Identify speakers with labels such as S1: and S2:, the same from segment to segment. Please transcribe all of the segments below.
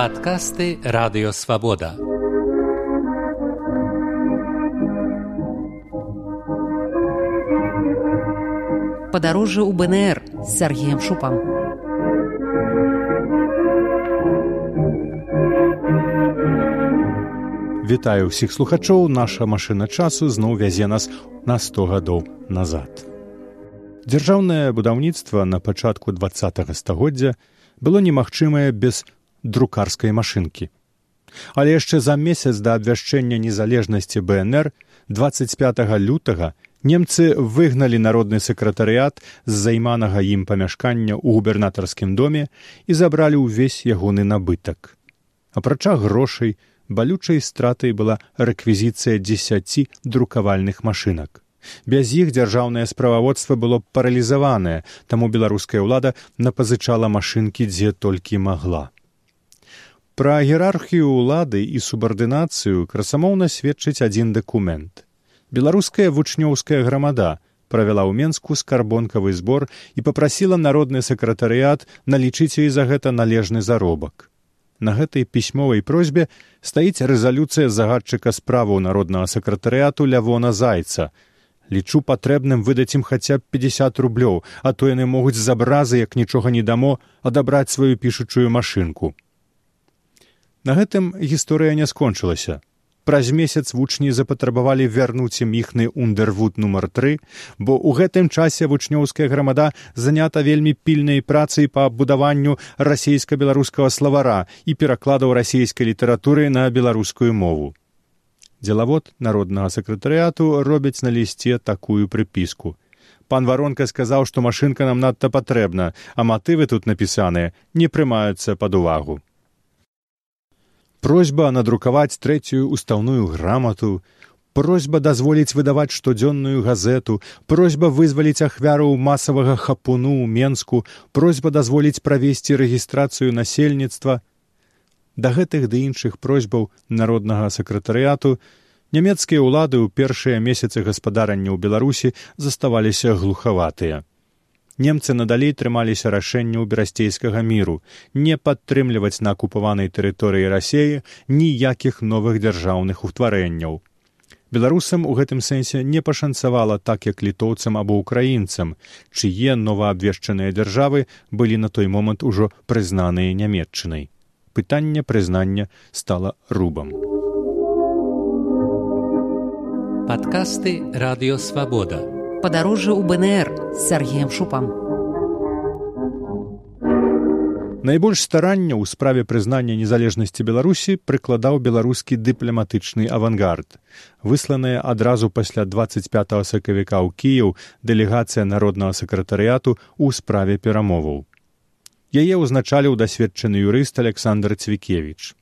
S1: Падкасты радыёвабода.
S2: Падарожжа ў БНР з Сергеем Шупам.
S3: Вітаю ўсіх слухачоў, наша машына часу зноў вязе нас на 100 гадоў назад. Дзяржаўнае будаўніцтва на пачатку два стагоддзя было немагчымае без друкарскай машынкі. Але яшчэ за месяц да абвяшчэння незалежнасці БНР 25 лютага немцы выгналі народны сакратарыят з займанага ім памяшкання ў губернатарскім доме і забралі ўвесь ягоны набытак. Апрача грошай, балючай стратай была рэквізіцыя дзесяці друкавальных машынак. Без іх дзяржаўнае справаводства было паралізаванае, таму беларуская ўлада напазычала машынкі дзе толькі магла. Пра іерархію ўлады і субардынацыю красамоўна сведчыць адзін дакумент. Беларуская вучнёўская грамада правяла ў менску скарбонкавы збор і папрасіла народны сакратарыят налічыць ёй за гэта належны заробак. На гэтай пісьмовай просьбе стаіць рэзалюцыя загадчыка справаў народнага сакратарыяту лявона зайца. Лічу патрэбным выдаць ім хаця б пятьдесят рублёў а то яны могуць з абразы як нічога не дамо адабраць сваю пішучую машынку на гэтым гісторыя не скончылася. Праз месяц вучні запатрабавалі вярнуць ім іхны ундервуд нумар тры бо ў гэтым часе вучнёўская грамада занята вельмі пільнай працай па будаванню расійска-беларускага славара і перакладаў расійскай літаратуры на беларускую мову. Дзелавод народнага сакратарыяту робяць на лісце такую прыпіску. Пан варонка сказаў што машынка нам надта патрэбна а матывы тут напісаныя не прымаюцца пад увагу просьба надрукаваць трэцюю устаўную грамату просьба дазволіць выдаваць штодзённую газету просьба вызваліць ахвяру масавага хапуну ў менску просьба дазволіць правесці рэгістрацыю насельніцтва. Да гэтых ды іншых просьбаў народнага сакратарыяту нямецкія ўлады ў першыя месяцы гаспадарання ў беларусі заставаліся глухаватыя немцы надалей трымаліся рашэнняў берасцейскага міру не падтрымліваць на акупаванай тэрыторыі рассеі ніякіх новых дзяржаўных утварэнняў беларусам у гэтым сэнсе не пашанцавала так як літоўцам або украінцам чые новаабвешчаныя дзяржавы былі на той момант ужо прызнаныя нямметчынай. Пытанне прызнання стала рубам.
S1: Падкасты радыёвабода
S2: падарожжа ў бнр з сергеем шупам.
S3: Найбольш старання ў справе прызнання незалежнасці беларусі прыкладаў беларускі дыпламатычны авангард. Высланая адразу пасля двадцать пять сакавіка ў кіяў дэлегацыя народнага сакратарыяту ў справе перамоваў. Яе ўзначаліў дасведчаны юрыст александр цвікевич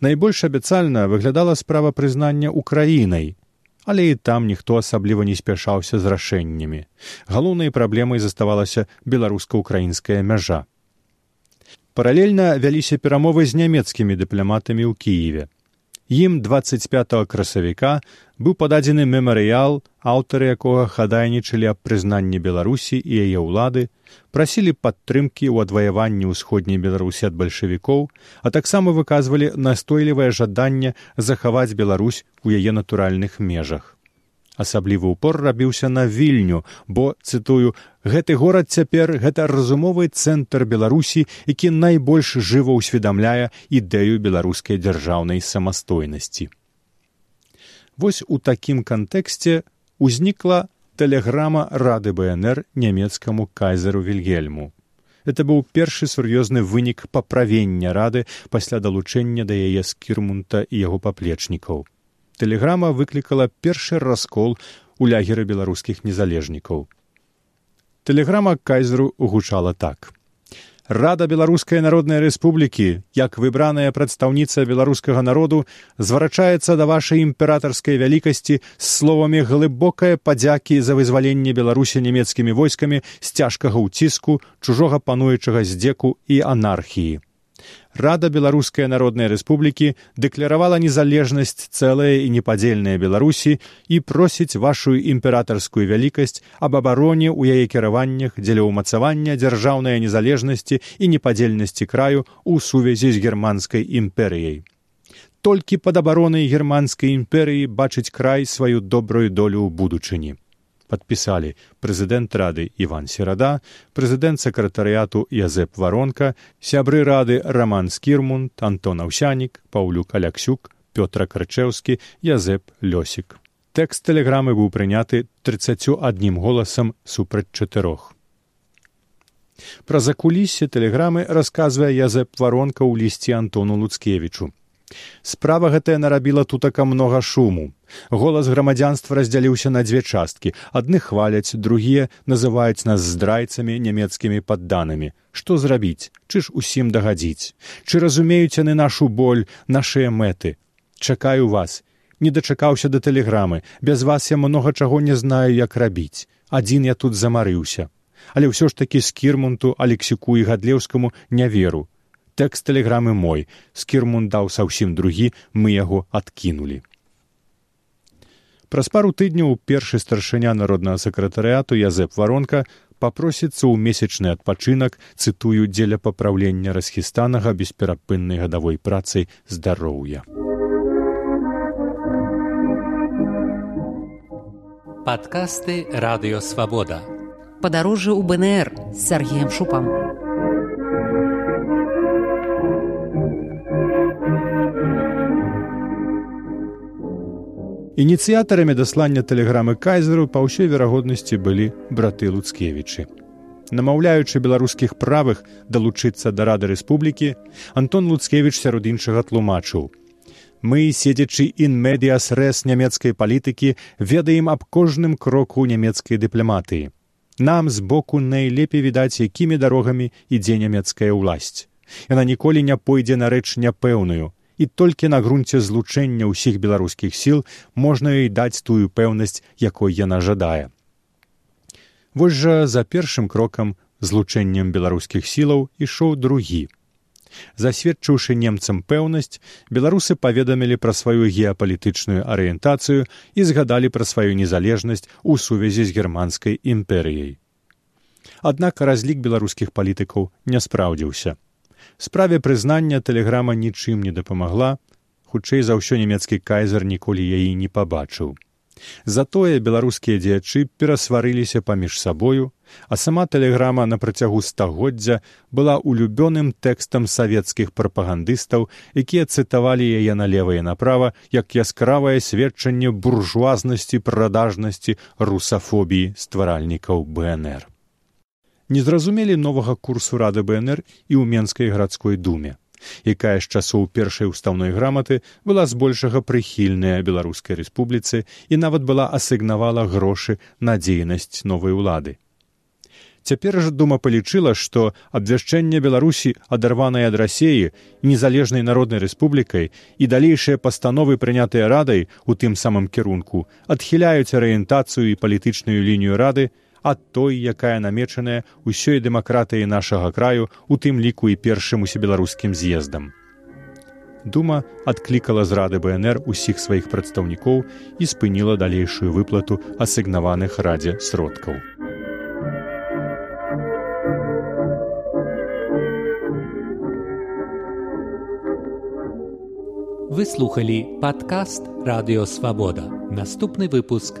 S3: найбольш абяцальна выглядала справа прызнання украінай але і там ніхто асабліва не спяшаўся з рашэннямі. Галоўнай праблемай заставалася беларуска-украінская мяжа. Паралельна вяліся перамовы з нямецкімі дыпламатамі ў кіеве ім двадцать пять красавіка быў пададзены мемарыял аўтары якога хадайнічалі аб прызнанні беларусі і яе ўлады прасілі падтрымкі ў адваяванні ўсходняй беларусі ад бальшавікоў а таксама выказвалі настойлівае жаданне захаваць беларусь у яе натуральных межах асаблівы ўпор рабіўся на вільню бо цытую гэты горад цяпер гэта разумовы цэнтр беларусі які найбольш жыва ўсведамляе ідэю беларускай дзяржаўнай самастойнасці вось у такім кантэксце узнікла тэлеграма рады бнр нямецкаму кайзеру вільгельму. Это быў першы сур'ёзны вынік паправення рады пасля далучэння да яе скірмунта і яго паплечнікаў тэлеграма выклікала першы раскол у лягеры беларускіх незалежнікаў. Тэлеграма кайзеру гучала так. Рада беларускай народнай рэспублікі, як выбраная прадстаўніца беларускага народу, зварачаецца да вашай імператарскай вялікасці з словамі глыбокае падзякі за вызваленне беларусі нямецкімі войскамі з цяжкага ўціску, чужога пануючага здзеку і анархіі Рада беларускай народнай рэспублікі дэкляравала незалежнасць цэлая і непадзельная беларусі і просіць вашу імператарскую вялікасць аб абароне ў яе кіраваннях дзеля ўмацавання дзяржаўнай незалежнасці і непадзельнасці краю ў сувязі з германскай імперыяй. Толькі пад абаронай германскай імперыі бачыць край сваю добрую долю ў будучыні подпісалі прэзідэнт рады иван серада прэзідэнт сакратарыяту язэп варонка сябры рады роман скірмунд антон аўсянік паўлюк аляксюк пётра крычеўскі язэп лёсік. Тэкст тэлеграмы быў прыняты тридцатю аднім голасам супраць чатырох. Пра закулісе тэлеграмы расказвае язэп варонка ў лісці антону луцкевічу Справа гэтая нарабіла тутака многа шуму. Голас грамадзянства раздзяліўся на дзве часткі. Адны хваляць, другія называюць нас здрайцамі нямецкімі падданымі. Што зрабіць, Чы ж усім дагадзіць? Чы разумеюць яны нашу боль, нашыя мэты. Чакаю вас. Не дачакаўся да тэлеграмы. Без вас я многа чаго не знаю, як рабіць. Адзін я тут замарыўся. Але ўсё ж такі скірмунту, алексіку і гадлеўскаму не веру тэкст тэлеграмы мой. Скірмун даў саўсім другі мы яго адкінулі. Праз пару тыдняў першы старшыня народнага сакратарыяту язэп варонка папросіцца ў месячны адпачынак цытую дзеля папраўлення расхістанага бесперапыннай гадавой працай здароўя.
S1: Падкасты радыёвабода
S2: падарожжа ў бнр з сергеем шупам
S3: Ініцыятарамі даслання тэлеграмы кайзеру па ўсёй верагоднасці былі браты луцкевічы. Намаўляючы беларускіх правых далучыцца да рады рэспублікі, Антон Луцкевіч сярод іншага тлумачыў. Мы, седзячы інмедіас рэс нямецкай палітыкі, ведаем аб кожным кроку нямецкай дыпламатыі. Нам з боку найлепей відаць, якімі дарогамі ідзе нямецкая ўласць. Яна ніколі не пойдзе на рэч няпэўную, і толькі на грунце злучэння ўсіх беларускіх сіл можна ёй даць тую пэўнасць, якой яна жадае. Вось жа за першым крокам злучэннем беларускіх сілаў ішоў другі. Засведчыўшы немцам пэўнасць, беларусы паведамілі пра сваю геапалітычную арыентацыю і згадалі пра сваю незалежнасць у сувязі з германскай імперыяй. Аднак разлік беларускіх палітыкаў не спраўдзіўся справе прызнання тэлеграма нічым не дапамагла хутчэй за ўсё нямецкі кайзер ніколі яе не пабачыў. Затое беларускія дзеячы перасварыліся паміж сабою а сама тэлеграма на працягу стагоддзя была улюбёным тэкстам савецкіх прапагандыстаў якія цытавалі яе налева і направа як яскравае сведчанне буржуазнасці прадажнасці русафобіі стваральнікаў бнр не зразумелі новага курсу рады бнр і ў менскай гарадской думе якая з часоў першай устаўной граматы была збольшага прыхільная беларускай рэспубліцы і нават была асігнавала грошы на дзейнасць новай улады. Цяпер жа дума палічыла што абвяшчэнне беларусі адарванай ад рассеі незалежнай народнай рэспублікай і далейшыя пастановы прынятыя радай у тым самым кірунку адхіляюць арыентацыю і палітычную лінію рады ад той, якая намечаная ўсёй дэмакратыі нашага краю, у тым ліку і першым усебеларускім з'ездам. Дума адклікала з рады БНР усіх сваіх прадстаўнікоў і спыніла далейшую выплату асігнаваных радзе сродкаў.
S1: Вы слухалі падкаст радыёвабода. Наступны выпуск